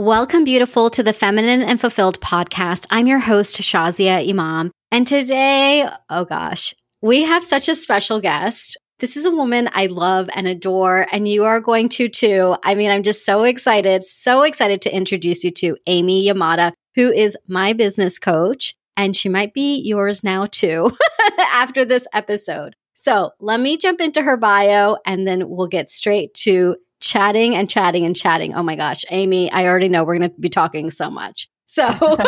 Welcome, beautiful, to the Feminine and Fulfilled podcast. I'm your host, Shazia Imam. And today, oh gosh, we have such a special guest. This is a woman I love and adore, and you are going to too. I mean, I'm just so excited, so excited to introduce you to Amy Yamada, who is my business coach, and she might be yours now too after this episode. So let me jump into her bio and then we'll get straight to chatting and chatting and chatting. Oh my gosh, Amy, I already know we're going to be talking so much. So,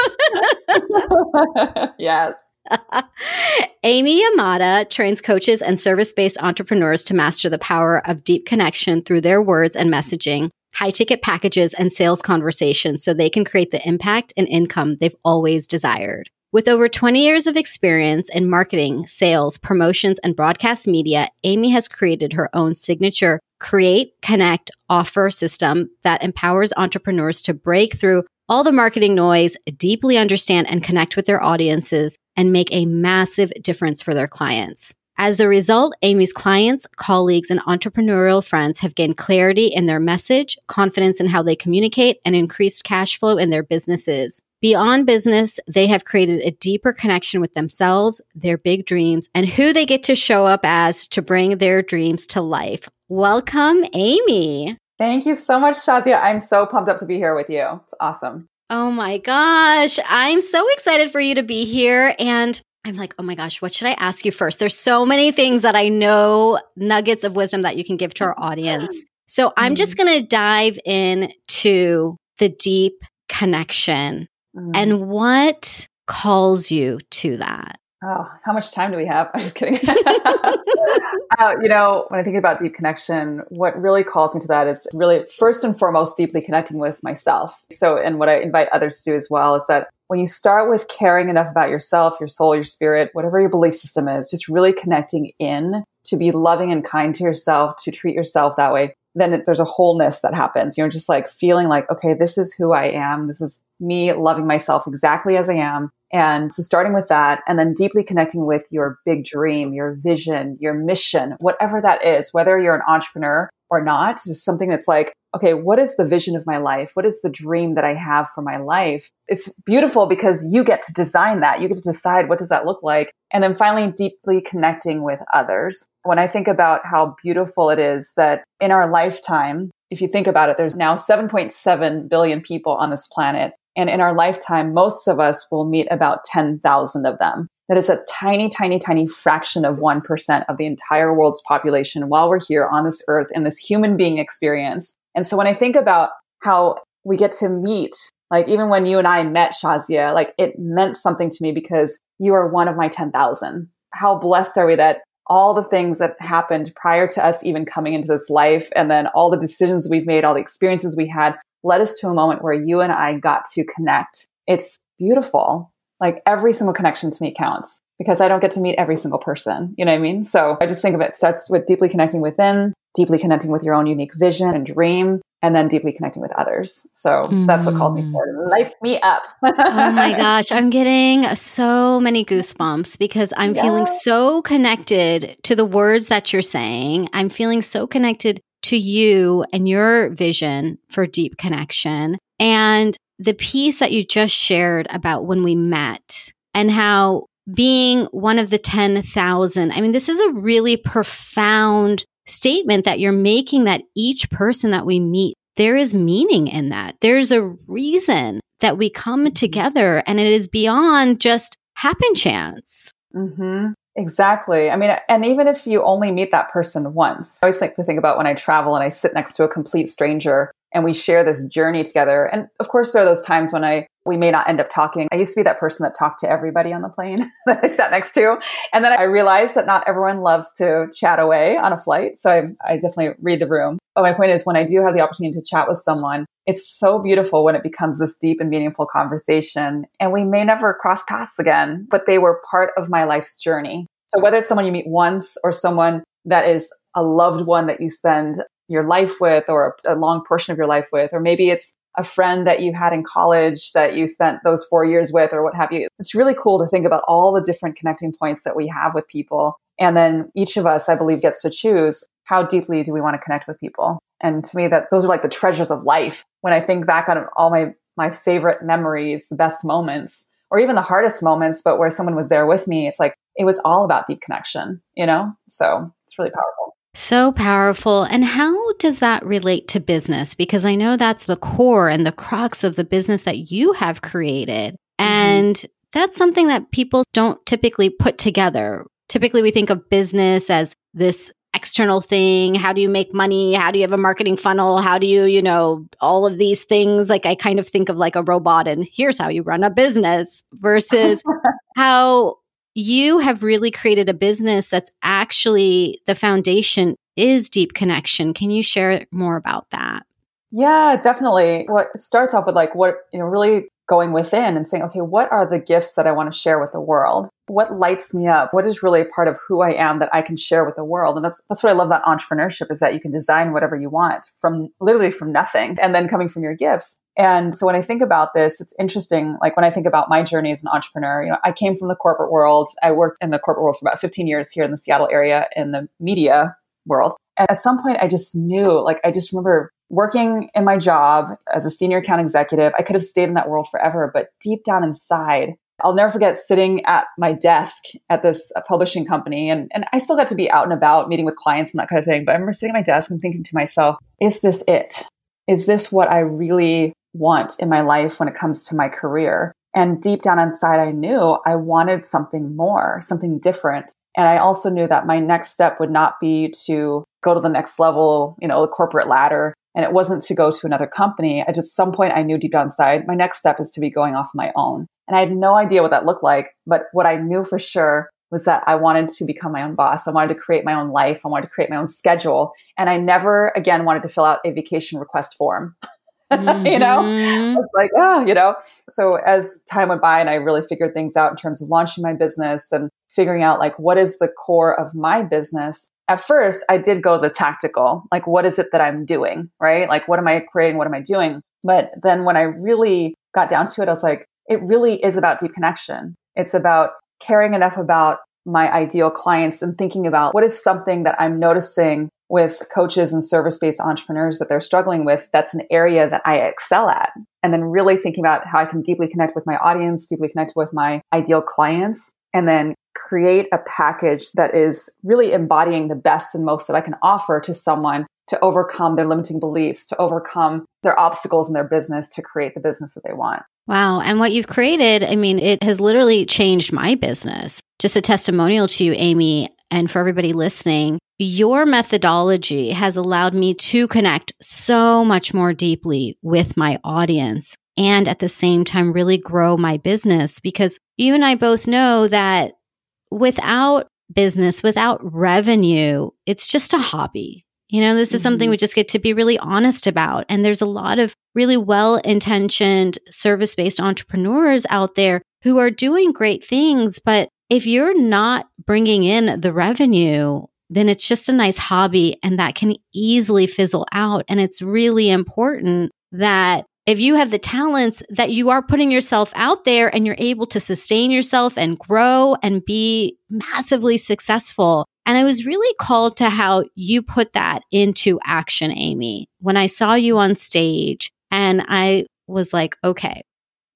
yes. Amy Yamada trains coaches and service based entrepreneurs to master the power of deep connection through their words and messaging, high ticket packages, and sales conversations so they can create the impact and income they've always desired. With over 20 years of experience in marketing, sales, promotions, and broadcast media, Amy has created her own signature create, connect, offer system that empowers entrepreneurs to break through all the marketing noise, deeply understand and connect with their audiences, and make a massive difference for their clients. As a result, Amy's clients, colleagues, and entrepreneurial friends have gained clarity in their message, confidence in how they communicate, and increased cash flow in their businesses. Beyond business, they have created a deeper connection with themselves, their big dreams, and who they get to show up as to bring their dreams to life. Welcome, Amy. Thank you so much, Shazia. I'm so pumped up to be here with you. It's awesome. Oh my gosh. I'm so excited for you to be here. And I'm like, oh my gosh, what should I ask you first? There's so many things that I know, nuggets of wisdom that you can give to our audience. So I'm just mm-hmm. going to dive into the deep connection Mm. And what calls you to that? Oh, how much time do we have? I'm just kidding. uh, you know, when I think about deep connection, what really calls me to that is really first and foremost deeply connecting with myself. So, and what I invite others to do as well is that when you start with caring enough about yourself, your soul, your spirit, whatever your belief system is, just really connecting in to be loving and kind to yourself, to treat yourself that way, then it, there's a wholeness that happens. You know, just like feeling like, okay, this is who I am. This is me loving myself exactly as I am. And so starting with that and then deeply connecting with your big dream, your vision, your mission, whatever that is, whether you're an entrepreneur or not, just something that's like, okay, what is the vision of my life? What is the dream that I have for my life? It's beautiful because you get to design that. You get to decide what does that look like. And then finally, deeply connecting with others. When I think about how beautiful it is that in our lifetime, if you think about it, there's now 7.7 billion people on this planet. And in our lifetime, most of us will meet about 10,000 of them. That is a tiny, tiny, tiny fraction of 1% of the entire world's population while we're here on this earth in this human being experience. And so when I think about how we get to meet, like even when you and I met Shazia, like it meant something to me because you are one of my 10,000. How blessed are we that all the things that happened prior to us even coming into this life and then all the decisions we've made, all the experiences we had led us to a moment where you and I got to connect. It's beautiful. Like every single connection to me counts because I don't get to meet every single person. You know what I mean? So I just think of it starts with deeply connecting within, deeply connecting with your own unique vision and dream, and then deeply connecting with others. So mm. that's what calls me mm. forward. It lights me up. oh my gosh. I'm getting so many goosebumps because I'm yeah. feeling so connected to the words that you're saying. I'm feeling so connected to you and your vision for deep connection. And the piece that you just shared about when we met and how being one of the 10,000, I mean, this is a really profound statement that you're making that each person that we meet, there is meaning in that. There's a reason that we come mm-hmm. together and it is beyond just happen chance. Mm-hmm. Exactly. I mean, and even if you only meet that person once, I always like to think about when I travel and I sit next to a complete stranger and we share this journey together. And of course, there are those times when I we may not end up talking. I used to be that person that talked to everybody on the plane that I sat next to. And then I realized that not everyone loves to chat away on a flight. So I, I definitely read the room. But my point is, when I do have the opportunity to chat with someone, it's so beautiful when it becomes this deep and meaningful conversation. And we may never cross paths again, but they were part of my life's journey. So whether it's someone you meet once or someone that is a loved one that you spend your life with or a, long portion of your life with, or maybe it's a friend that you had in college that you spent those four years with or what have you. It's really cool to think about all the different connecting points that we have with people. And then each of us, I believe, gets to choose how deeply do we want to connect with people. And to me, that those are like the treasures of life. When I think back on all my, my favorite memories, the best moments, or even the hardest moments, but where someone was there with me, it's like, it was all about deep connection, you know? So it's really powerful. So powerful. And how does that relate to business? Because I know that's the core and the crux of the business that you have created. Mm-hmm. And that's something that people don't typically put together. Typically, we think of business as this external thing how do you make money how do you have a marketing funnel how do you you know all of these things like i kind of think of like a robot and here's how you run a business versus how you have really created a business that's actually the foundation is deep connection. Can you share more about that? Yeah definitely. What starts off with like what you know really going within and saying, okay, what are the gifts that I want to share with the world? What lights me up? What is really a part of who I am that I can share with the world? And that's that's what I love about entrepreneurship is that you can design whatever you want from literally from nothing and then coming from your gifts. And so when I think about this, it's interesting. Like when I think about my journey as an entrepreneur, you know, I came from the corporate world. I worked in the corporate world for about 15 years here in the Seattle area in the media world. And at some point I just knew, like I just remember working in my job as a senior account executive, I could have stayed in that world forever, but deep down inside, I'll never forget sitting at my desk at this publishing company. And, and I still got to be out and about meeting with clients and that kind of thing. But I remember sitting at my desk and thinking to myself, is this it? Is this what I really want in my life when it comes to my career? And deep down inside, I knew I wanted something more, something different. And I also knew that my next step would not be to go to the next level, you know, the corporate ladder, and it wasn't to go to another company. I just, some point I knew deep down inside, my next step is to be going off my own. And I had no idea what that looked like. But what I knew for sure was that I wanted to become my own boss. I wanted to create my own life. I wanted to create my own schedule. And I never again wanted to fill out a vacation request form. Mm-hmm. you know, mm-hmm. it's like, ah, you know. So as time went by and I really figured things out in terms of launching my business and figuring out like what is the core of my business, at first I did go the tactical, like what is it that I'm doing, right? Like what am I creating? What am I doing? But then when I really got down to it, I was like, it really is about deep connection. It's about caring enough about my ideal clients and thinking about what is something that I'm noticing with coaches and service based entrepreneurs that they're struggling with that's an area that I excel at. And then really thinking about how I can deeply connect with my audience, deeply connect with my ideal clients, and then create a package that is really embodying the best and most that I can offer to someone to overcome their limiting beliefs, to overcome their obstacles in their business, to create the business that they want. Wow. And what you've created, I mean, it has literally changed my business. Just a testimonial to you, Amy, and for everybody listening. Your methodology has allowed me to connect so much more deeply with my audience and at the same time really grow my business because you and I both know that without business, without revenue, it's just a hobby. You know, this is mm-hmm. something we just get to be really honest about. And there's a lot of really well intentioned service based entrepreneurs out there who are doing great things. But if you're not bringing in the revenue, then it's just a nice hobby and that can easily fizzle out. And it's really important that if you have the talents that you are putting yourself out there and you're able to sustain yourself and grow and be massively successful. And I was really called to how you put that into action, Amy, when I saw you on stage and I was like, okay,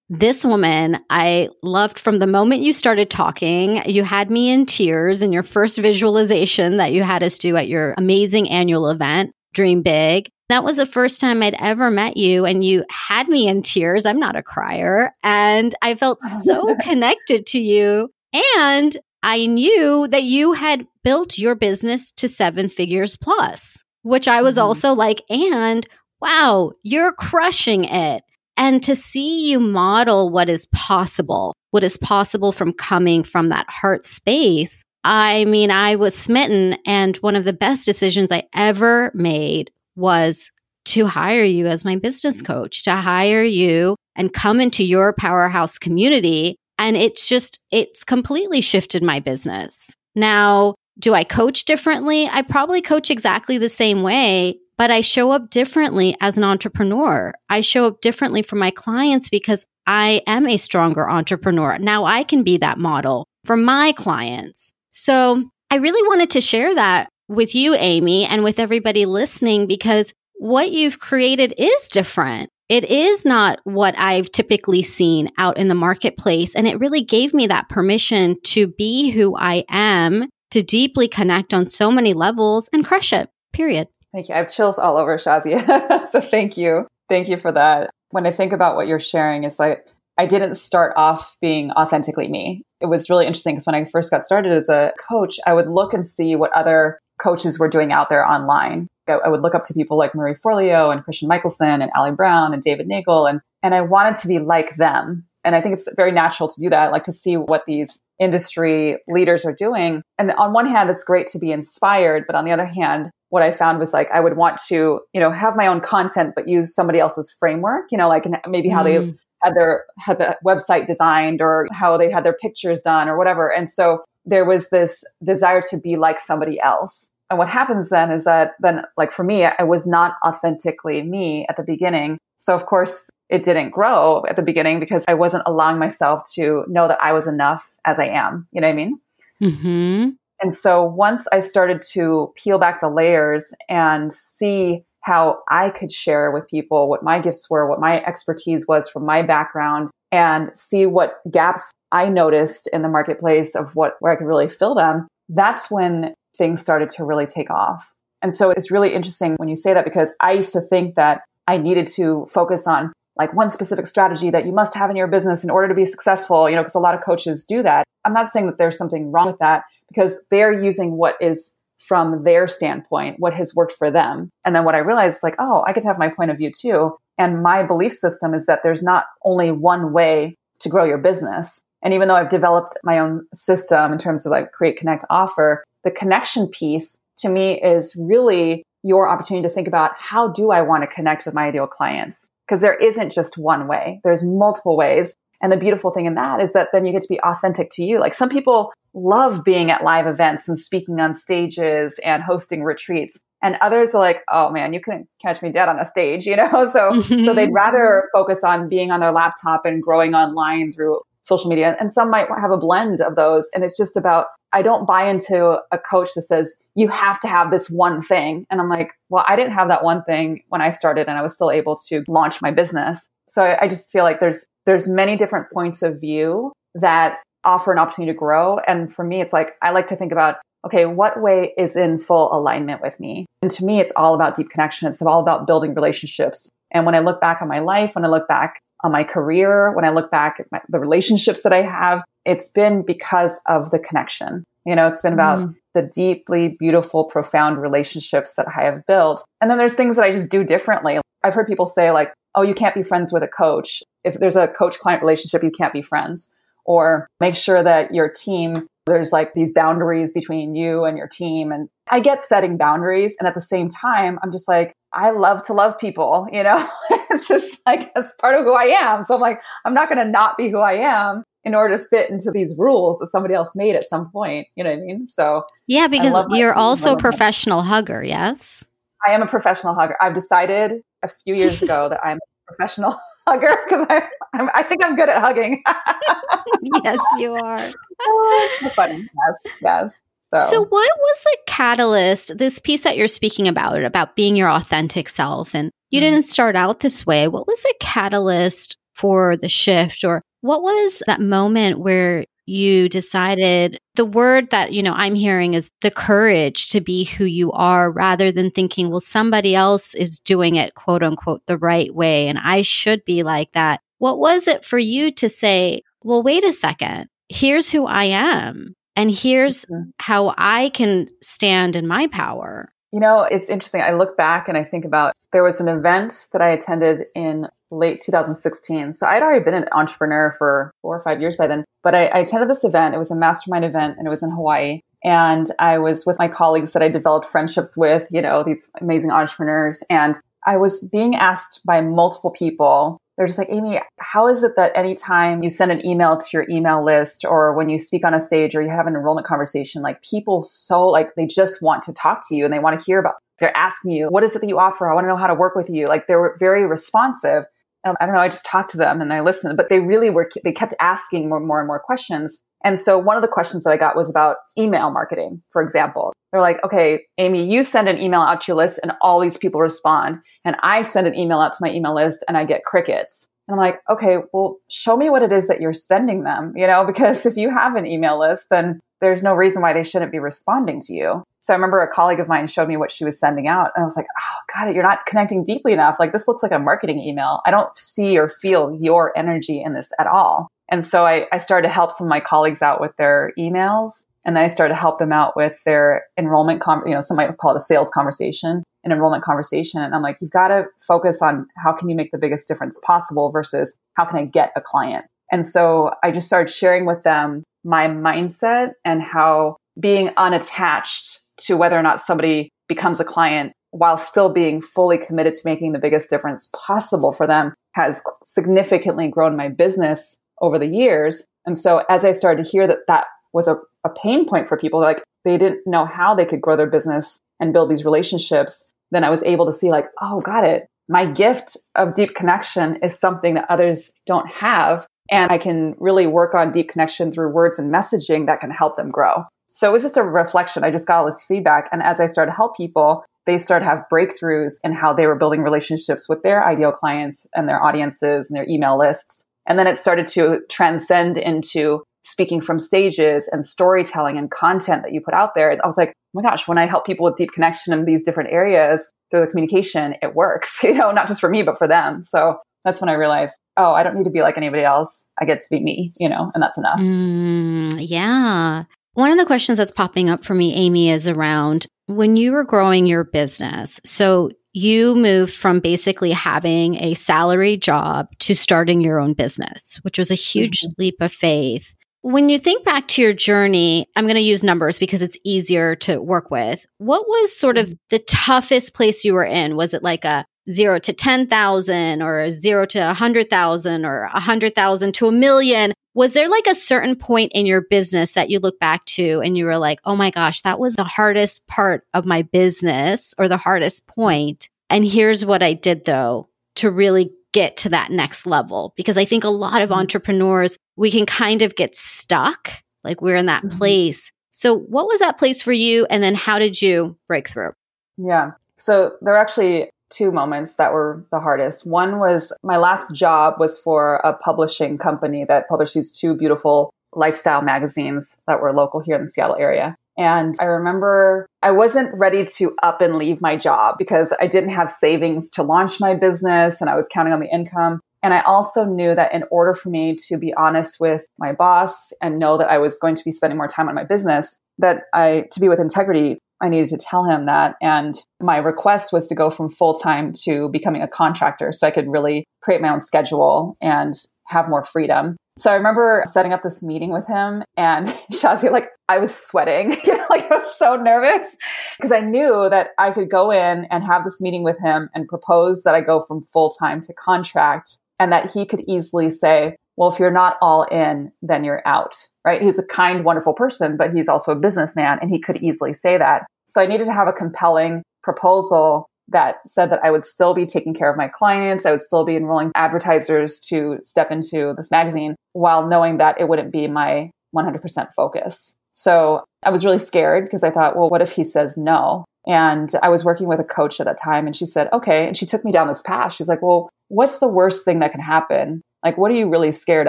this woman I loved from the moment you started talking. You had me in tears in your first visualization that you had us do at your amazing annual event, Dream Big. That was the first time I'd ever met you, and you had me in tears. I'm not a crier. And I felt so connected to you. And I knew that you had built your business to seven figures plus, which I was mm-hmm. also like, and wow, you're crushing it. And to see you model what is possible, what is possible from coming from that heart space. I mean, I was smitten. And one of the best decisions I ever made was to hire you as my business coach, to hire you and come into your powerhouse community. And it's just, it's completely shifted my business. Now, do I coach differently? I probably coach exactly the same way, but I show up differently as an entrepreneur. I show up differently for my clients because I am a stronger entrepreneur. Now I can be that model for my clients. So I really wanted to share that with you, Amy, and with everybody listening, because what you've created is different. It is not what I've typically seen out in the marketplace. And it really gave me that permission to be who I am, to deeply connect on so many levels and crush it, period. Thank you. I have chills all over, Shazia. so thank you. Thank you for that. When I think about what you're sharing, it's like I didn't start off being authentically me. It was really interesting because when I first got started as a coach, I would look and see what other coaches were doing out there online. I would look up to people like Marie Forleo and Christian Mickelsen and Ali Brown and David Neagle. And, and I wanted to be like them. And I think it's very natural to do that. Like to see what these industry leaders are doing. And on one hand, it's great to be inspired. But on the other hand, what I found was like, I would want to, you know, have my own content, but use somebody else's framework, you know, like maybe how mm. they had their, had the website designed or how they had their pictures done or whatever. And so there was this desire to be like somebody else. And what happens then is that then, like for me, I was not authentically me at the beginning. So of course it didn't grow at the beginning because I wasn't allowing myself to know that I was enough as I am. You know what I mean? Mm-hmm. And so once I started to peel back the layers and see how I could share with people what my gifts were, what my expertise was from my background, and see what gaps I noticed in the marketplace of what where I could really fill them, that's when things started to really take off. And so it's really interesting when you say that because I used to think that I needed to focus on like one specific strategy that you must have in your business in order to be successful, you know, because a lot of coaches do that. I'm not saying that there's something wrong with that because they're using what is from their standpoint, what has worked for them. And then what I realized is like, oh, I get to have my point of view too. And my belief system is that there's not only one way to grow your business. And even though I've developed my own system in terms of like create, connect, offer, the connection piece to me is really your opportunity to think about how do I want to connect with my ideal clients? Because there isn't just one way. There's multiple ways. And the beautiful thing in that is that then you get to be authentic to you. Like some people love being at live events and speaking on stages and hosting retreats. And others are like, oh man, you couldn't catch me dead on a stage, you know? So, so they'd mm-hmm. rather focus on being on their laptop and growing online through social media. And some might have a blend of those. And it's just about, I don't buy into a coach that says, you have to have this one thing. And I'm like, well, I didn't have that one thing when I started and I was still able to launch my business. So I, just feel like there's, there's many different points of view that offer an opportunity to grow. And for me, it's like, I like to think about, okay, what way is in full alignment with me? And to me, it's all about deep connection. It's all about building relationships. And when I look back on my life, when I look back on my career, when I look back at my, the relationships that I have, it's been because of the connection. You know, it's been about mm. the deeply beautiful, profound relationships that I have built. And then there's things that I just do differently. I've heard people say, like, oh, you can't be friends with a coach. If there's a coach client relationship, you can't be friends. Or make sure that your team, there's like these boundaries between you and your team. And I get setting boundaries. And at the same time, I'm just like, I love to love people, you know? it's just like as part of who I am. So I'm like, I'm not going to not be who I am in order to fit into these rules that somebody else made at some point. You know what I mean? So yeah, because you're also a professional hugger. Yes. I am a professional hugger. I've decided a few years ago that I'm a professional hugger because I, I'm, I think I'm good at hugging. yes, you are. oh, so funny. Yes. yes. So. so, what was the catalyst, this piece that you're speaking about, about being your authentic self? And you mm-hmm. didn't start out this way. What was the catalyst for the shift? Or what was that moment where you decided the word that, you know, I'm hearing is the courage to be who you are rather than thinking, well, somebody else is doing it, quote unquote, the right way. And I should be like that. What was it for you to say, well, wait a second, here's who I am. And here's mm-hmm. how I can stand in my power. You know, it's interesting. I look back and I think about there was an event that I attended in late 2016. So I'd already been an entrepreneur for four or five years by then. But I, I, attended this event. It was a mastermind event and it was in Hawaii. And I was with my colleagues that I developed friendships with, you know, these amazing entrepreneurs. And I was being asked by multiple people they're just like, Amy, how is it that anytime you send an email to your email list or when you speak on a stage or you have an enrollment conversation, like people so like they just want to talk to you and they want to hear about, they're asking you, what is it that you offer? I want to know how to work with you. Like they were very responsive. Um, I don't know, I just talked to them and I listened, but they really were, they kept asking more, more and more questions. And so one of the questions that I got was about email marketing, for example. They're like, okay, Amy, you send an email out to your list and all these people respond. And I send an email out to my email list and I get crickets. And I'm like, okay, well, show me what it is that you're sending them, you know, because if you have an email list, then there's no reason why they shouldn't be responding to you. So I remember a colleague of mine showed me what she was sending out. And I was like, oh, God, it you're not connecting deeply enough. Like, this looks like a marketing email. I don't see or feel your energy in this at all. And so I, I started to help some of my colleagues out with their emails. And then I started to help them out with their enrollment, you know, some might call it a sales conversation, an enrollment conversation. And I'm like, you've got to focus on how can you make the biggest difference possible versus how can I get a client? And so I just started sharing with them my mindset and how being unattached to whether or not somebody becomes a client while still being fully committed to making the biggest difference possible for them has significantly grown my business over the years. And so as I started to hear that that was a, a pain point for people, like they didn't know how they could grow their business and build these relationships, then I was able to see like, oh, got it. My gift of deep connection is something that others don't have. And I can really work on deep connection through words and messaging that can help them grow. So it was just a reflection. I just got all this feedback. And as I started to help people, they started to have breakthroughs in how they were building relationships with their ideal clients and their audiences and their email lists. And then it started to transcend into speaking from stages and storytelling and content that you put out there. I was like, oh my gosh, when I help people with deep connection in these different areas through the communication, it works, you know, not just for me, but for them. So that's when I realized, oh, I don't need to be like anybody else. I get to be me, you know, and that's enough. Mm, yeah. One of the questions that's popping up for me, Amy, is around when you were growing your business. So you moved from basically having a salary job to starting your own business, which was a huge mm-hmm. leap of faith. When you think back to your journey, I'm going to use numbers because it's easier to work with. What was sort of the toughest place you were in? Was it like a zero to 10,000 or zero to 100,000 or 100,000 to a million? Was there like a certain point in your business that you look back to and you were like, oh my gosh, that was the hardest part of my business or the hardest point. And here's what I did though to really get to that next level. Because I think a lot of mm-hmm. entrepreneurs, we can kind of get stuck, like we're in that mm-hmm. place. So, what was that place for you? And then how did you break through? Yeah. So, there are actually two moments that were the hardest. One was my last job was for a publishing company that published these two beautiful lifestyle magazines that were local here in the Seattle area. And I remember I wasn't ready to up and leave my job because I didn't have savings to launch my business and I was counting on the income. And I also knew that in order for me to be honest with my boss and know that I was going to be spending more time on my business, that I, to be with integrity, I needed to tell him that. And my request was to go from full time to becoming a contractor so I could really create my own schedule and have more freedom. So I remember setting up this meeting with him and Shazi, like I was sweating, you know, like I was so nervous because I knew that I could go in and have this meeting with him and propose that I go from full time to contract and that he could easily say, well, if you're not all in, then you're out, right? He's a kind, wonderful person, but he's also a businessman and he could easily say that. So I needed to have a compelling proposal that said that I would still be taking care of my clients. I would still be enrolling advertisers to step into this magazine while knowing that it wouldn't be my 100% focus. So I was really scared because I thought, well, what if he says no? And I was working with a coach at that time and she said, okay. And she took me down this path. She's like, well, what's the worst thing that can happen? Like, what are you really scared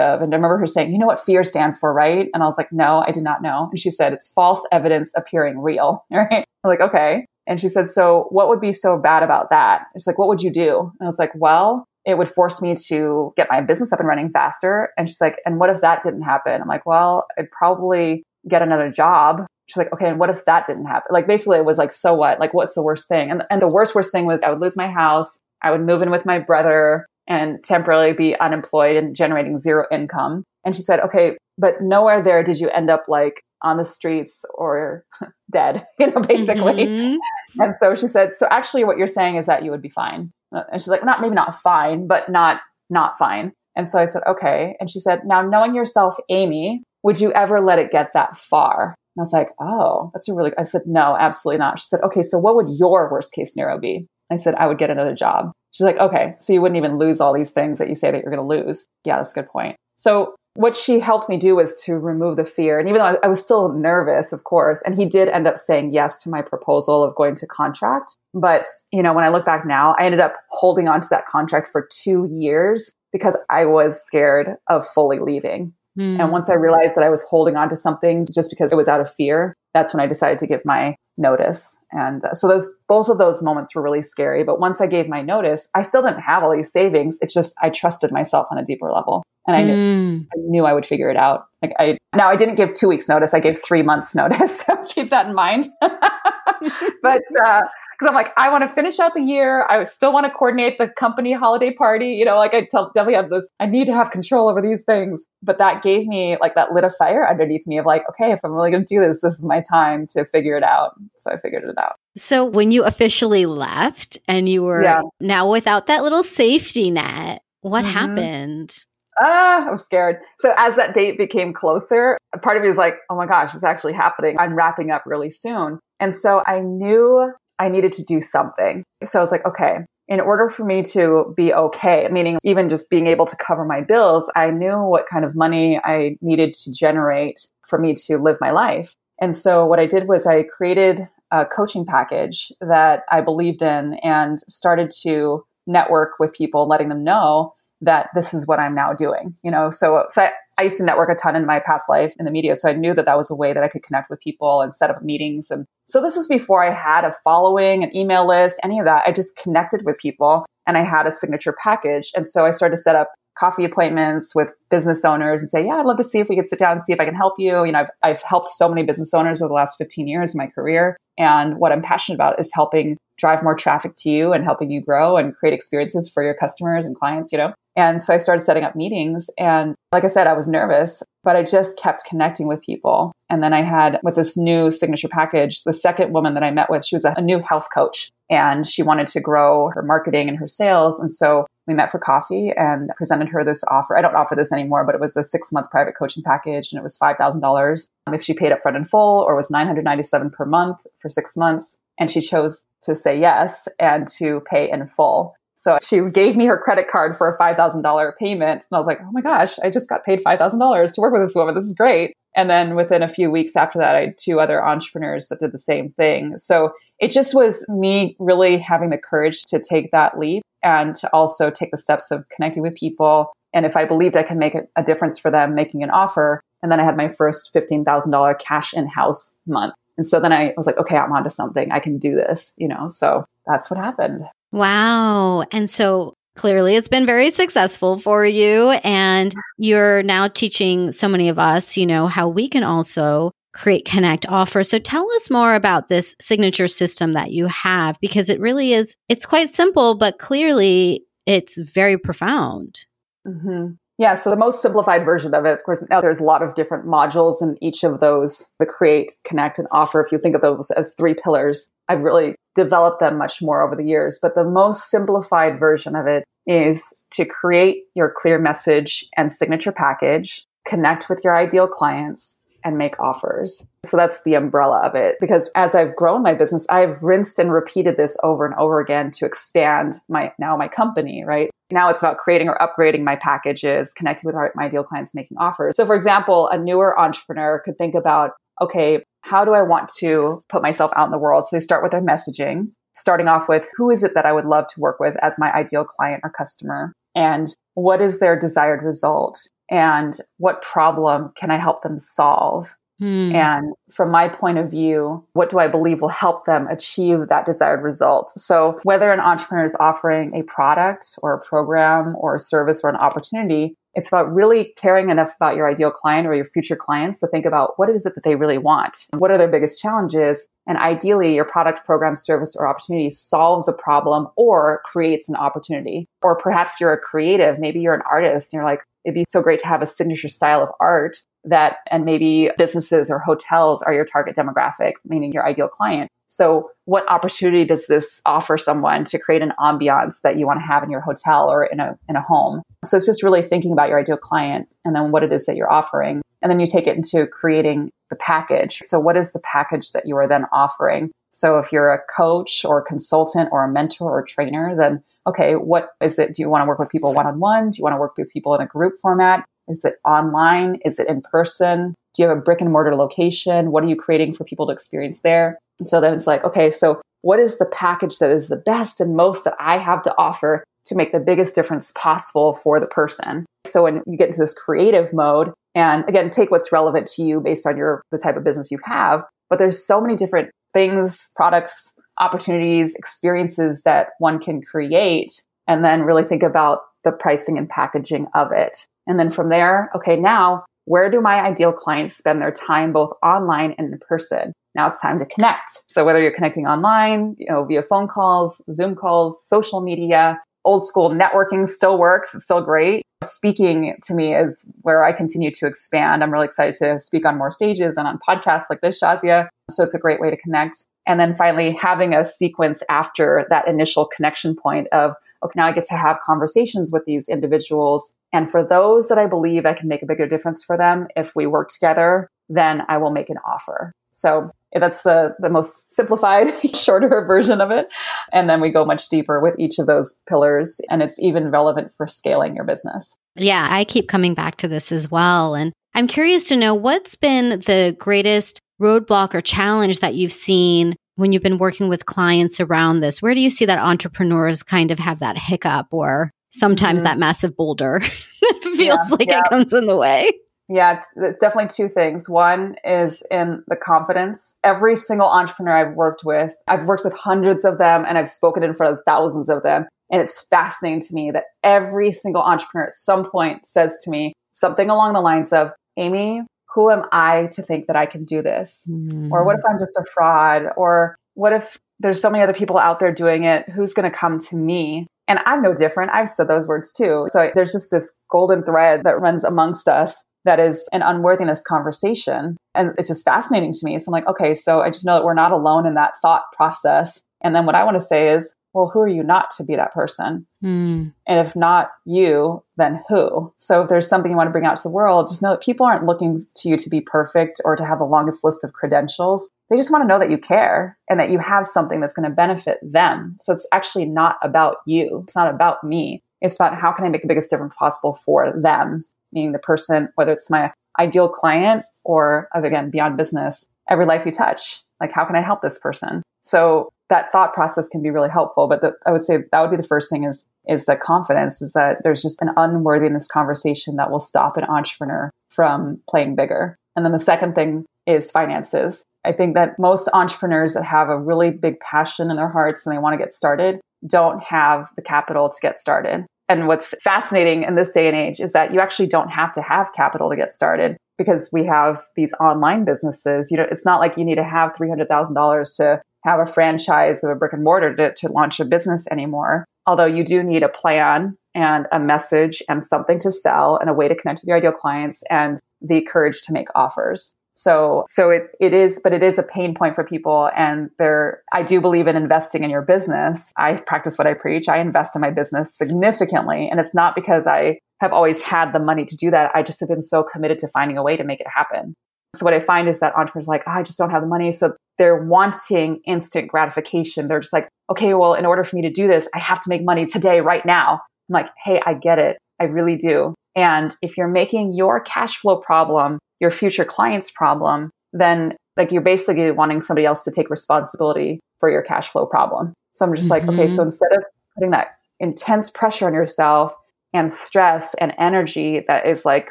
of? And I remember her saying, you know what fear stands for, right? And I was like, no, I did not know. And she said, it's false evidence appearing real, right? I was like, okay. And she said, so what would be so bad about that? She's like, what would you do? And I was like, well, it would force me to get my business up and running faster. And she's like, and what if that didn't happen? I'm like, well, I'd probably get another job. She's like, okay, and what if that didn't happen? Like, basically, it was like, so what? Like, what's the worst thing? And, and the worst, worst thing was I would lose my house. I would move in with my brother and temporarily be unemployed and generating zero income. And she said, okay, but nowhere there did you end up like on the streets or dead, you know, basically. Mm-hmm. And so she said, so actually what you're saying is that you would be fine. And she's like, not maybe not fine, but not not fine. And so I said, okay. And she said, now knowing yourself, Amy, would you ever let it get that far? And I was like, oh, that's a really, I said, no, absolutely not. She said, okay, so what would your worst case scenario be? I said, I would get another job. She's like, okay, so you wouldn't even lose all these things that you say that you're going to lose. Yeah, that's a good point. So what she helped me do was to remove the fear. And even though I was still nervous, of course, and he did end up saying yes to my proposal of going to contract. But, you know, when I look back now, I ended up holding on to that contract for two years because I was scared of fully leaving. Mm. And once I realized that I was holding on to something just because it was out of fear, that's when I decided to give my notice. And uh, so those both of those moments were really scary. But once I gave my notice, I still didn't have all these savings. It's just I trusted myself on a deeper level, and I, mm. knew, I knew I would figure it out. Like I now I didn't give two weeks notice. I gave three months notice. So keep that in mind. but uh, because I'm like, I want to finish out the year. I still want to coordinate the company holiday party. You know, like I tell, definitely have this, I need to have control over these things. But that gave me like that lit a fire underneath me of like, okay, if I'm really going to do this, this is my time to figure it out. So I figured it out. So when you officially left and you were yeah. now without that little safety net, what mm-hmm. happened? ah, I was scared. So as that date became closer, part of me was like, oh my gosh, it's actually happening. I'm wrapping up really soon. And so I knew I needed to do something. So I was like, okay, in order for me to be okay, meaning even just being able to cover my bills, I knew what kind of money I needed to generate for me to live my life. And so what I did was I created a coaching package that I believed in and started to network with people, letting them know that this is what I'm now doing. You know, so so I, I, used to network a ton in my past life in the media, so I knew that that was a way that I could connect with people and set up meetings. And so this was before I had a following, an email list, any of that. I just connected with people, and I had a signature package. And so I started to set up coffee appointments with business owners and say, yeah, I'd love to see if we could sit down and see if I can help you. You know, I've, I've helped so many business owners over the last 15 years in my career. And what I'm passionate about is helping drive more traffic to you and helping you grow and create experiences for your customers and clients, you know? And so I started setting up meetings. And like I said, I was nervous, but I just kept connecting with people. And then I had with this new signature package, the second woman that I met with, she was a, a new health coach and she wanted to grow her marketing and her sales. And so we met for coffee and presented her this offer. I don't offer this anymore, but it was a six month private coaching package and it was $5,000 um, if she paid up front in full or was 997 per month for six months. And she chose to say yes and to pay in full. So she gave me her credit card for a $5,000 payment. And I was like, oh my gosh, I just got paid $5,000 to work with this woman. This is great. And then within a few weeks after that, I had two other entrepreneurs that did the same thing. So it just was me really having the courage to take that leap and to also take the steps of connecting with people. And if I believed I could make a difference for them, making an offer. And then I had my first $15,000 cash in house month. And so then I was like, okay, I'm onto something. I can do this, you know? So that's what happened. Wow. And so clearly it's been very successful for you. And you're now teaching so many of us, you know, how we can also create connect offer. So tell us more about this signature system that you have because it really is, it's quite simple, but clearly it's very profound. Mm-hmm. Yeah, so the most simplified version of it, of course, now there's a lot of different modules in each of those the create, connect, and offer. If you think of those as three pillars, I've really developed them much more over the years. But the most simplified version of it is to create your clear message and signature package, connect with your ideal clients, and make offers. So that's the umbrella of it. Because as I've grown my business, I've rinsed and repeated this over and over again to expand my now my company, right? Now it's about creating or upgrading my packages, connecting with my ideal clients, making offers. So for example, a newer entrepreneur could think about, okay, how do I want to put myself out in the world? So they start with their messaging, starting off with who is it that I would love to work with as my ideal client or customer? And what is their desired result? And what problem can I help them solve? Hmm. And from my point of view, what do I believe will help them achieve that desired result? So, whether an entrepreneur is offering a product or a program or a service or an opportunity, it's about really caring enough about your ideal client or your future clients to think about what is it that they really want? What are their biggest challenges? And ideally, your product, program, service, or opportunity solves a problem or creates an opportunity. Or perhaps you're a creative, maybe you're an artist and you're like, it'd be so great to have a signature style of art that, and maybe businesses or hotels are your target demographic, meaning your ideal client. So, what opportunity does this offer someone to create an ambiance that you want to have in your hotel or in a in a home? So, it's just really thinking about your ideal client and then what it is that you're offering, and then you take it into creating the package. So, what is the package that you are then offering? So, if you're a coach or a consultant or a mentor or a trainer, then okay, what is it? Do you want to work with people one on one? Do you want to work with people in a group format? Is it online? Is it in person? Do you have a brick and mortar location? What are you creating for people to experience there? And so then it's like, okay, so what is the package that is the best and most that I have to offer to make the biggest difference possible for the person? So when you get into this creative mode, and again, take what's relevant to you based on your the type of business you have, but there's so many different things, products, opportunities, experiences that one can create and then really think about the pricing and packaging of it. And then from there, okay, now where do my ideal clients spend their time both online and in person? Now it's time to connect. So whether you're connecting online, you know, via phone calls, Zoom calls, social media, old school networking still works. It's still great. Speaking to me is where I continue to expand. I'm really excited to speak on more stages and on podcasts like this, Shazia. So it's a great way to connect. And then finally, having a sequence after that initial connection point of, okay, now I get to have conversations with these individuals. And for those that I believe I can make a bigger difference for them, if we work together, then I will make an offer. So that's the, the most simplified, shorter version of it. And then we go much deeper with each of those pillars. And it's even relevant for scaling your business. Yeah, I keep coming back to this as well. And I'm curious to know what's been the greatest roadblock or challenge that you've seen when you've been working with clients around this? Where do you see that entrepreneurs kind of have that hiccup or sometimes mm-hmm. that massive boulder feels yeah, like yeah. it comes in the way? Yeah, it's definitely two things. One is in the confidence. Every single entrepreneur I've worked with, I've worked with hundreds of them and I've spoken in front of thousands of them. And it's fascinating to me that every single entrepreneur at some point says to me something along the lines of, Amy, who am I to think that I can do this? Mm. Or what if I'm just a fraud? Or what if there's so many other people out there doing it? Who's going to come to me? And I'm no different. I've said those words too. So there's just this golden thread that runs amongst us that is an unworthiness conversation. And it's just fascinating to me. So I'm like, okay, so I just know that we're not alone in that thought process. And then what I want to say is, well, who are you not to be that person? Mm. And if not you, then who? So if there's something you want to bring out to the world, just know that people aren't looking to you to be perfect or to have the longest list of credentials. They just want to know that you care and that you have something that's going to benefit them. So it's actually not about you. It's not about me. It's about how can I make the biggest difference possible for them, meaning the person, whether it's my ideal client or again, beyond business, every life you touch. Like, how can I help this person? So that thought process can be really helpful. But the, I would say that would be the first thing is, is that confidence is that there's just an unworthiness conversation that will stop an entrepreneur from playing bigger. And then the second thing is finances. I think that most entrepreneurs that have a really big passion in their hearts and they want to get started don't have the capital to get started. And what's fascinating in this day and age is that you actually don't have to have capital to get started because we have these online businesses. You know, it's not like you need to have $300,000 to have a franchise of a brick and mortar to, to launch a business anymore. Although you do need a plan and a message and something to sell and a way to connect with your ideal clients and the courage to make offers. So, so it, it is, but it is a pain point for people. And there, I do believe in investing in your business. I practice what I preach. I invest in my business significantly. And it's not because I have always had the money to do that. I just have been so committed to finding a way to make it happen. So what I find is that entrepreneurs like, oh, I just don't have the money. So they're wanting instant gratification. They're just like, okay, well, in order for me to do this, I have to make money today, right now. I'm like, hey, I get it. I really do. And if you're making your cash flow problem your future client's problem, then like you're basically wanting somebody else to take responsibility for your cash flow problem. So I'm just mm-hmm. like, okay, so mm-hmm. instead of putting that intense pressure on yourself and stress and energy that is like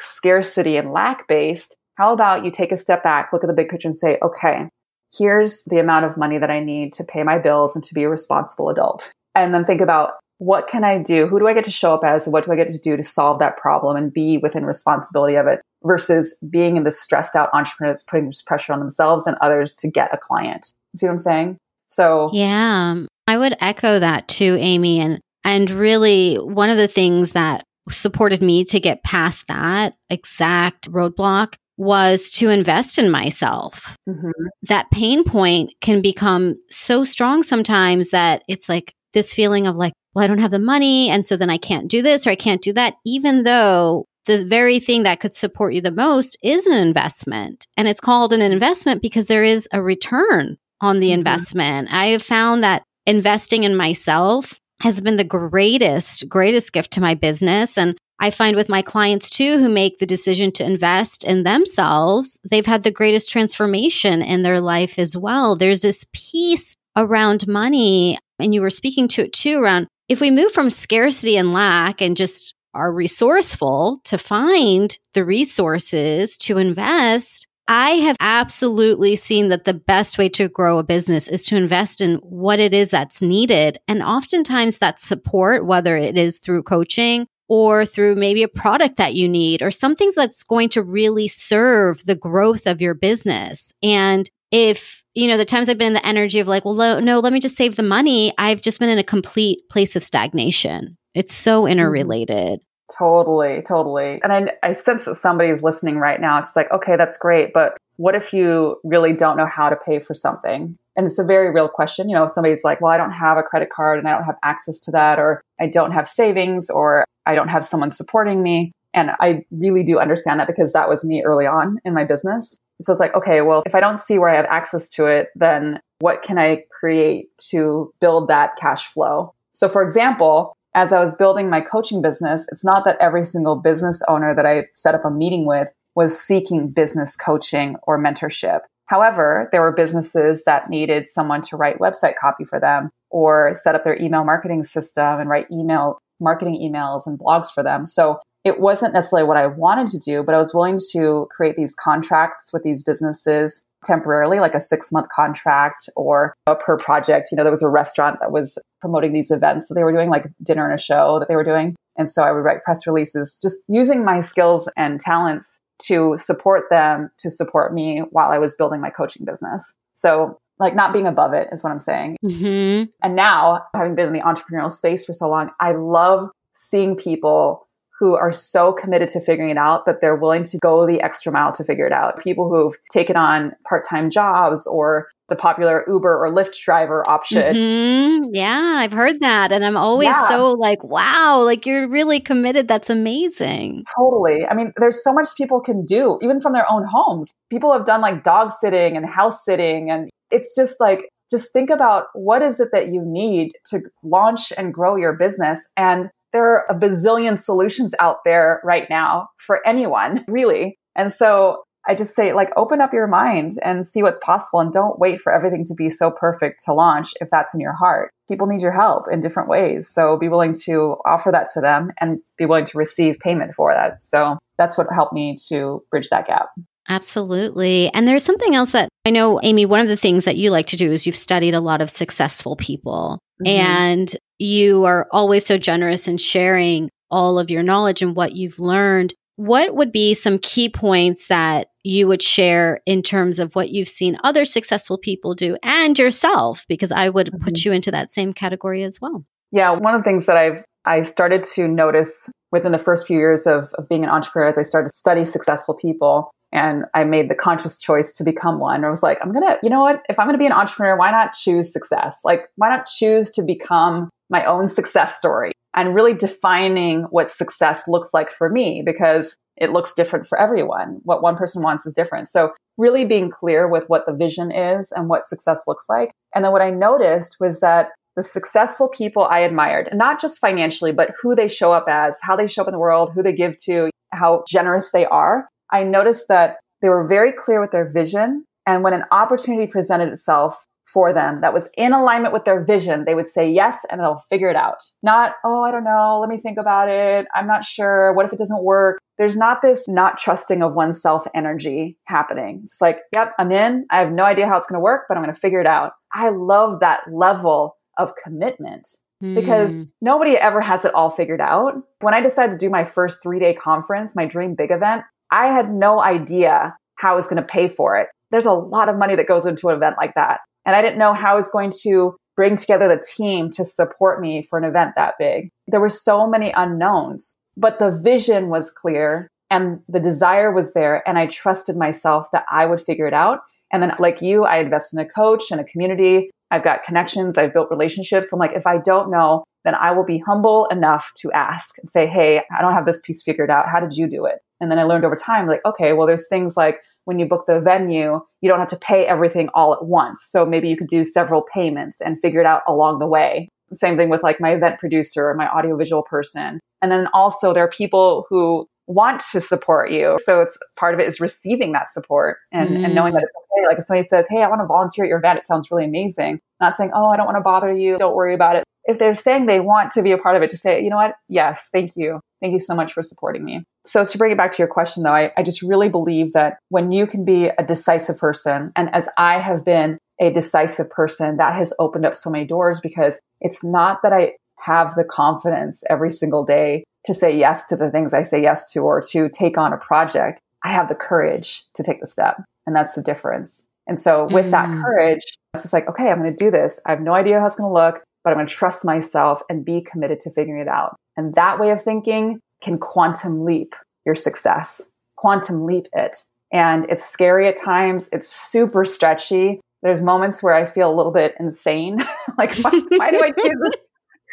scarcity and lack based, how about you take a step back, look at the big picture and say, okay, here's the amount of money that I need to pay my bills and to be a responsible adult. And then think about what can I do? Who do I get to show up as? What do I get to do to solve that problem and be within responsibility of it versus being in this stressed out entrepreneur that's putting this pressure on themselves and others to get a client. see what I'm saying? So Yeah. I would echo that too, Amy. And and really one of the things that supported me to get past that exact roadblock was to invest in myself. Mm-hmm. That pain point can become so strong sometimes that it's like this feeling of like, well, I don't have the money. And so then I can't do this or I can't do that, even though the very thing that could support you the most is an investment. And it's called an investment because there is a return on the mm-hmm. investment. I have found that investing in myself has been the greatest, greatest gift to my business. And I find with my clients too, who make the decision to invest in themselves, they've had the greatest transformation in their life as well. There's this piece around money, and you were speaking to it too around if we move from scarcity and lack and just are resourceful to find the resources to invest, I have absolutely seen that the best way to grow a business is to invest in what it is that's needed. And oftentimes that support, whether it is through coaching or through maybe a product that you need or something that's going to really serve the growth of your business. And if, you know, the times I've been in the energy of like, well, no, let me just save the money, I've just been in a complete place of stagnation. It's so mm-hmm. interrelated. Totally, totally. And I, I sense that somebody is listening right now. It's like, okay, that's great, but what if you really don't know how to pay for something? And it's a very real question. You know, if somebody's like, well, I don't have a credit card and I don't have access to that, or I don't have savings, or I don't have someone supporting me. And I really do understand that because that was me early on in my business. So it's like, okay, well, if I don't see where I have access to it, then what can I create to build that cash flow? So, for example, as I was building my coaching business, it's not that every single business owner that I set up a meeting with was seeking business coaching or mentorship. However, there were businesses that needed someone to write website copy for them or set up their email marketing system and write email marketing emails and blogs for them. So it wasn't necessarily what I wanted to do, but I was willing to create these contracts with these businesses temporarily, like a six month contract or a per project. You know, there was a restaurant that was promoting these events that they were doing, like dinner and a show that they were doing. And so I would write press releases, just using my skills and talents to support them, to support me while I was building my coaching business. So like not being above it is what I'm saying. Mm-hmm. And now, having been in the entrepreneurial space for so long, I love seeing people who are so committed to figuring it out that they're willing to go the extra mile to figure it out. People who've taken on part-time jobs or the popular Uber or Lyft driver option. Mm-hmm. Yeah, I've heard that. And I'm always yeah. so like, wow, like you're really committed. That's amazing. Totally. I mean, there's so much people can do, even from their own homes. People have done like dog sitting and house sitting. And it's just like, just think about what is it that you need to launch and grow your business. And there are a bazillion solutions out there right now for anyone, really. And so I just say, like, open up your mind and see what's possible and don't wait for everything to be so perfect to launch if that's in your heart. People need your help in different ways. So be willing to offer that to them and be willing to receive payment for that. So that's what helped me to bridge that gap. Absolutely. And there's something else that I know, Amy, one of the things that you like to do is you've studied a lot of successful people mm-hmm. and you are always so generous in sharing all of your knowledge and what you've learned. What would be some key points that you would share in terms of what you've seen other successful people do and yourself? Because I would mm-hmm. put you into that same category as well. Yeah, one of the things that I've I started to notice within the first few years of, of being an entrepreneur as I started to study successful people and I made the conscious choice to become one. I was like, I'm gonna, you know what? If I'm gonna be an entrepreneur, why not choose success? Like, why not choose to become my own success story and really defining what success looks like for me because it looks different for everyone. What one person wants is different. So really being clear with what the vision is and what success looks like. And then what I noticed was that the successful people I admired, not just financially, but who they show up as, how they show up in the world, who they give to, how generous they are. I noticed that they were very clear with their vision. And when an opportunity presented itself for them that was in alignment with their vision, they would say yes and they'll figure it out. Not, oh, I don't know, let me think about it. I'm not sure. What if it doesn't work? There's not this not trusting of oneself energy happening. It's like, yep, I'm in. I have no idea how it's going to work, but I'm going to figure it out. I love that level of commitment because mm. nobody ever has it all figured out. When I decided to do my first three day conference, my Dream Big event, I had no idea how I was going to pay for it. There's a lot of money that goes into an event like that. And I didn't know how I was going to bring together the team to support me for an event that big. There were so many unknowns, but the vision was clear and the desire was there. And I trusted myself that I would figure it out. And then, like you, I invest in a coach and a community. I've got connections. I've built relationships. I'm like, if I don't know, then I will be humble enough to ask and say, Hey, I don't have this piece figured out. How did you do it? And then I learned over time, like, okay, well, there's things like when you book the venue, you don't have to pay everything all at once. So maybe you could do several payments and figure it out along the way. Same thing with like my event producer or my audiovisual person. And then also there are people who want to support you. So it's part of it is receiving that support and, mm. and knowing that it's okay. Like if somebody says, Hey, I want to volunteer at your event, it sounds really amazing. Not saying, Oh, I don't want to bother you. Don't worry about it. If they're saying they want to be a part of it, to say, you know what? Yes, thank you. Thank you so much for supporting me. So to bring it back to your question though, I, I just really believe that when you can be a decisive person, and as I have been a decisive person, that has opened up so many doors because it's not that I have the confidence every single day to say yes to the things I say yes to or to take on a project. I have the courage to take the step. And that's the difference. And so with mm. that courage, it's just like, okay, I'm going to do this. I have no idea how it's going to look, but I'm going to trust myself and be committed to figuring it out. And that way of thinking can quantum leap your success, quantum leap it. And it's scary at times. It's super stretchy. There's moments where I feel a little bit insane. like, why, why do I do this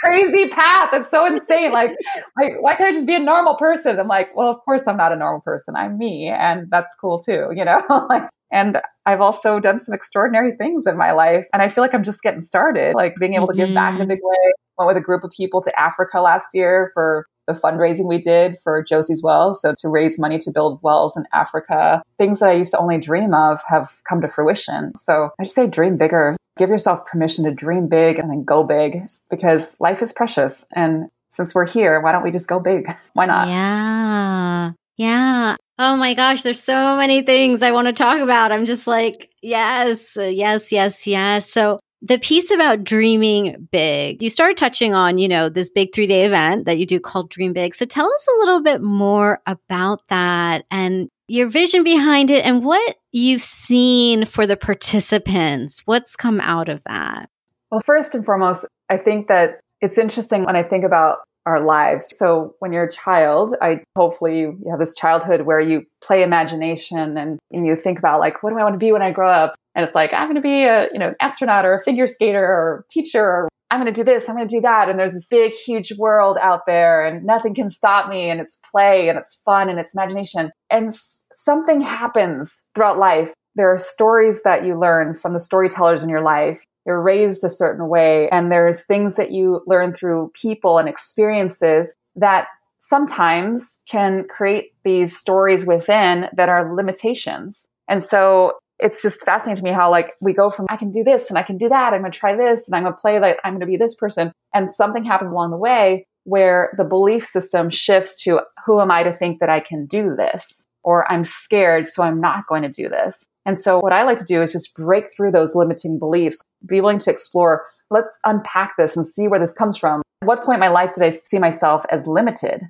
crazy path. That's so insane. Like, like, why can't I just be a normal person? I'm like, well, of course I'm not a normal person. I'm me. And that's cool too, you know? like, and I've also done some extraordinary things in my life. And I feel like I'm just getting started, like being able to give back in a mm-hmm. big way. Went with a group of people to Africa last year for the fundraising we did for Josie's Wells. So to raise money to build wells in Africa, things that I used to only dream of have come to fruition. So I just say dream bigger. Give yourself permission to dream big and then go big because life is precious. And since we're here, why don't we just go big? Why not? Yeah. Yeah. Oh my gosh, there's so many things I want to talk about. I'm just like, yes, yes, yes, yes. So the piece about dreaming big, you started touching on, you know, this big three day event that you do called Dream Big. So tell us a little bit more about that and your vision behind it and what you've seen for the participants. What's come out of that? Well, first and foremost, I think that it's interesting when I think about our lives. So when you're a child, I hopefully you have this childhood where you play imagination and, and you think about like, what do I want to be when I grow up? And it's like, I'm going to be a, you know, an astronaut or a figure skater or teacher or I'm going to do this, I'm going to do that. And there's this big, huge world out there and nothing can stop me. And it's play and it's fun and it's imagination. And s- something happens throughout life. There are stories that you learn from the storytellers in your life you're raised a certain way and there's things that you learn through people and experiences that sometimes can create these stories within that are limitations. And so it's just fascinating to me how like we go from I can do this and I can do that. I'm going to try this and I'm going to play like I'm going to be this person. And something happens along the way where the belief system shifts to who am I to think that I can do this? Or I'm scared, so I'm not going to do this. And so what I like to do is just break through those limiting beliefs, be willing to explore, let's unpack this and see where this comes from. At what point in my life did I see myself as limited?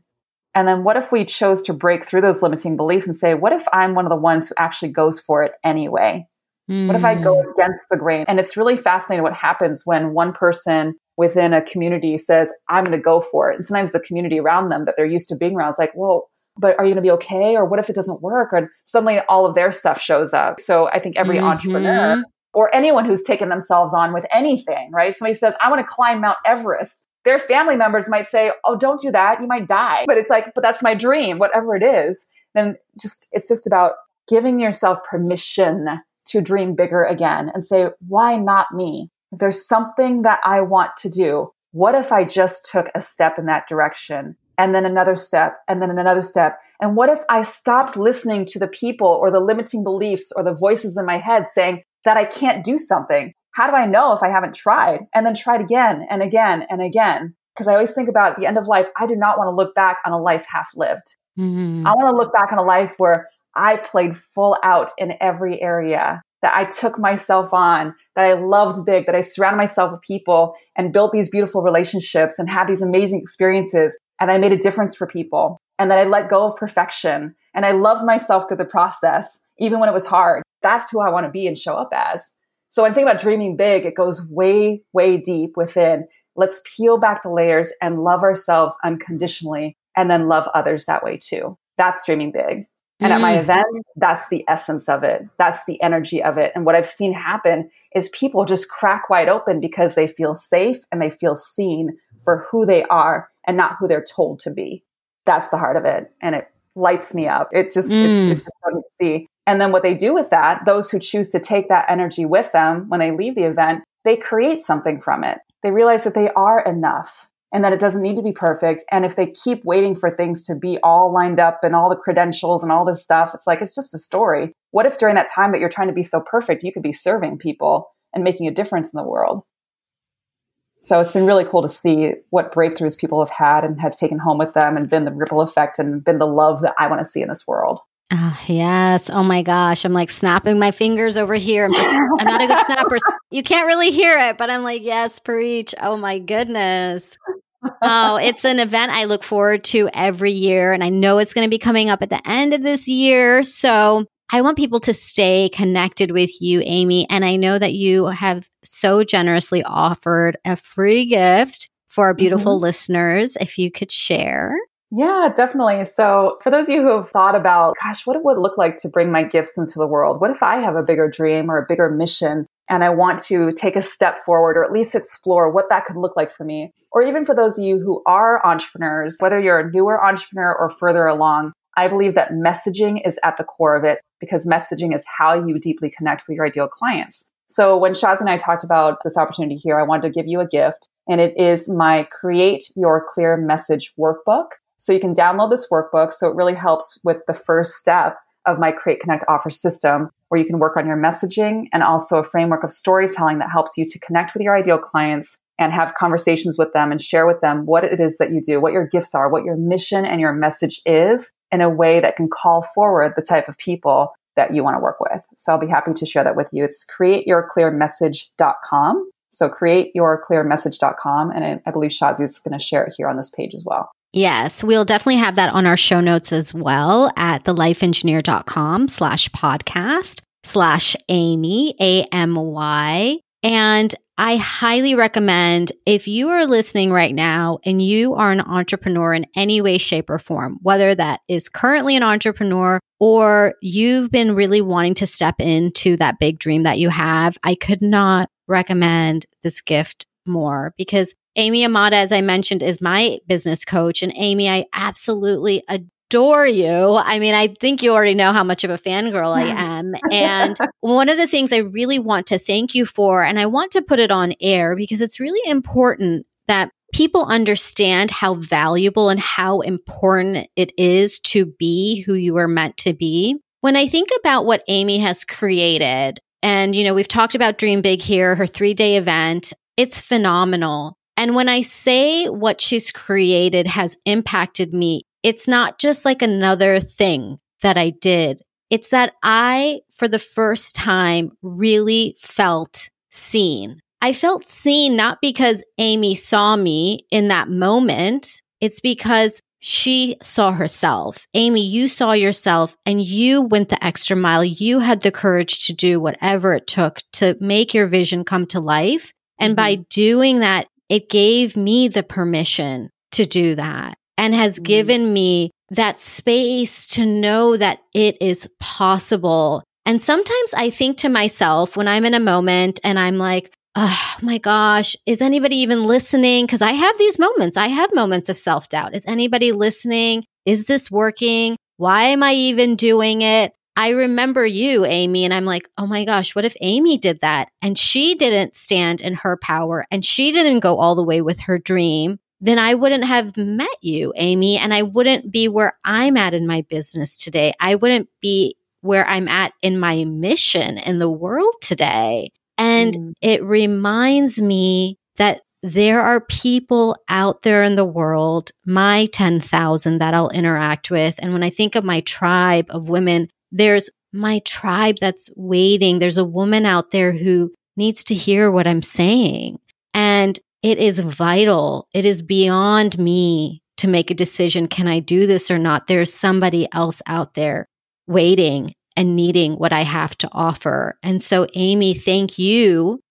And then what if we chose to break through those limiting beliefs and say, what if I'm one of the ones who actually goes for it anyway? Mm. What if I go hmm. against the grain? And it's really fascinating what happens when one person within a community says, I'm going to go for it. And sometimes the community around them that they're used to being around is like, well, but are you going to be okay? Or what if it doesn't work? Or suddenly all of their stuff shows up. So I think every mm-hmm. entrepreneur or anyone who's taken themselves on with anything, right? Somebody says, I want to climb Mount Everest. Their family members might say, Oh, don't do that. You might die. But it's like, but that's my dream, whatever it is. Then just, it's just about giving yourself permission to dream bigger again and say, why not me? If there's something that I want to do, what if I just took a step in that direction? And then another step and then another step. And what if I stopped listening to the people or the limiting beliefs or the voices in my head saying that I can't do something? How do I know if I haven't tried? And then tried again and again and again. Because I always think about at the end of life, I do not want to look back on a life half lived. Mm-hmm. I want to look back on a life where I played full out in every area, that I took myself on, that I loved big, that I surrounded myself with people and built these beautiful relationships and had these amazing experiences and I made a difference for people and that I let go of perfection and I loved myself through the process, even when it was hard. That's who I want to be and show up as. So when I think about dreaming big, it goes way, way deep within. Let's peel back the layers and love ourselves unconditionally and then love others that way too. That's dreaming big. And mm. at my mm. event, that's the essence of it. That's the energy of it. And what I've seen happen is people just crack wide open because they feel safe and they feel seen for who they are and not who they're told to be. That's the heart of it. And it lights me up. It's just, mm. it's, it's just fun to see. And then what they do with that, those who choose to take that energy with them when they leave the event, they create something from it. they realize that they are enough and that it doesn't need to be perfect. And if they keep waiting for things to be all lined up and all the credentials and all this stuff, it's like, it's just a story. What if during that time that you're trying to be so perfect, you could be serving people and making a difference in the world? So it's been really cool to see what breakthroughs people have had and have taken home with them and been the ripple effect and been the love that I want to see in this world. Oh, yes. Oh my gosh. I'm like snapping my fingers over here. I'm just, I'm not a good snapper. You can't really hear it, but I'm like, yes, preach. Oh my goodness. oh, it's an event I look forward to every year. And I know it's going to be coming up at the end of this year. So I want people to stay connected with you, Amy. And I know that you have so generously offered a free gift for our beautiful mm-hmm. listeners. If you could share. Yeah, definitely. So, for those of you who have thought about, gosh, what it would look like to bring my gifts into the world? What if I have a bigger dream or a bigger mission and I want to take a step forward or at least explore what that could look like for me? Or even for those of you who are entrepreneurs, whether you're a newer entrepreneur or further along, I believe that messaging is at the core of it because messaging is how you deeply connect with your ideal clients. So when Shaz and I talked about this opportunity here, I wanted to give you a gift and it is my create your clear message workbook. So you can download this workbook. So it really helps with the first step of my create connect offer system where you can work on your messaging and also a framework of storytelling that helps you to connect with your ideal clients and have conversations with them and share with them what it is that you do, what your gifts are, what your mission and your message is in a way that can call forward the type of people that you want to work with. So I'll be happy to share that with you. It's createyourclearmessage.com. So createyourclearmessage.com. And I believe Shazi is going to share it here on this page as well. Yes, we'll definitely have that on our show notes as well at thelifeengineer.com slash podcast slash Amy, A-M-Y. And I highly recommend if you are listening right now and you are an entrepreneur in any way, shape, or form, whether that is currently an entrepreneur or you've been really wanting to step into that big dream that you have, I could not recommend this gift more because Amy Yamada, as I mentioned, is my business coach. And Amy, I absolutely adore you. I mean, I think you already know how much of a fangirl I am. And one of the things I really want to thank you for, and I want to put it on air because it's really important that people understand how valuable and how important it is to be who you are meant to be. When I think about what Amy has created, and, you know, we've talked about Dream Big here, her three day event. It's phenomenal. And when I say what she's created has impacted me, it's not just like another thing that I did. It's that I, for the first time, really felt seen. I felt seen not because Amy saw me in that moment. It's because she saw herself. Amy, you saw yourself and you went the extra mile. You had the courage to do whatever it took to make your vision come to life. And mm-hmm. by doing that, it gave me the permission to do that and has mm-hmm. given me that space to know that it is possible. And sometimes I think to myself when I'm in a moment and I'm like, oh my gosh, is anybody even listening? Because I have these moments. I have moments of self doubt. Is anybody listening? Is this working? Why am I even doing it? I remember you, Amy, and I'm like, oh my gosh, what if Amy did that and she didn't stand in her power and she didn't go all the way with her dream? Then I wouldn't have met you, Amy, and I wouldn't be where I'm at in my business today. I wouldn't be where I'm at in my mission in the world today. And mm. it reminds me that there are people out there in the world, my 10,000 that I'll interact with. And when I think of my tribe of women there's my tribe that's waiting. There's a woman out there who needs to hear what I'm saying. It is vital. It is beyond me to make a decision. Can I do this or not? There's somebody else out there waiting and needing what I have to offer. And so, Amy, thank you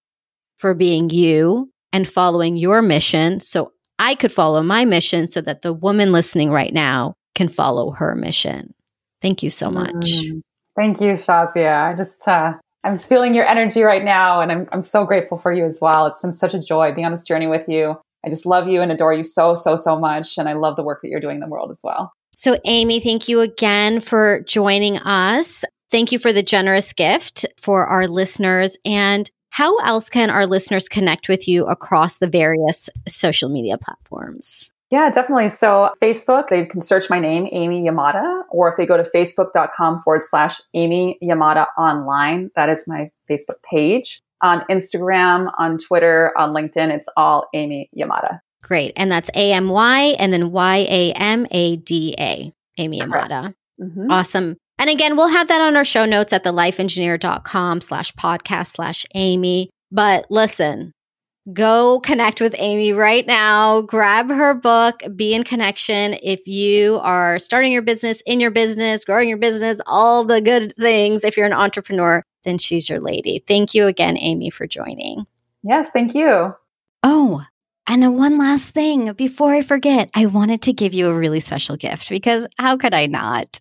for being you and following your mission. So I could follow my mission so that the woman listening right now can follow her mission. Thank you so much. Mm, thank you, Shazia. I just, uh, I'm feeling your energy right now, and I'm, I'm so grateful for you as well. It's been such a joy being on this journey with you. I just love you and adore you so, so, so much. And I love the work that you're doing in the world as well. So, Amy, thank you again for joining us. Thank you for the generous gift for our listeners. And how else can our listeners connect with you across the various social media platforms? Yeah, definitely. So Facebook, they can search my name, Amy Yamada, or if they go to facebook.com forward slash Amy Yamada online, that is my Facebook page. On Instagram, on Twitter, on LinkedIn, it's all Amy Yamada. Great. And that's A M Y and then Y A M A D A, Amy Yamada. Mm-hmm. Awesome. And again, we'll have that on our show notes at thelifeengineer.com slash podcast slash Amy. But listen, go connect with Amy right now. Grab her book, Be in Connection. If you are starting your business, in your business, growing your business, all the good things, if you're an entrepreneur, then she's your lady. Thank you again, Amy, for joining. Yes, thank you. Oh, and one last thing before I forget, I wanted to give you a really special gift because how could I not?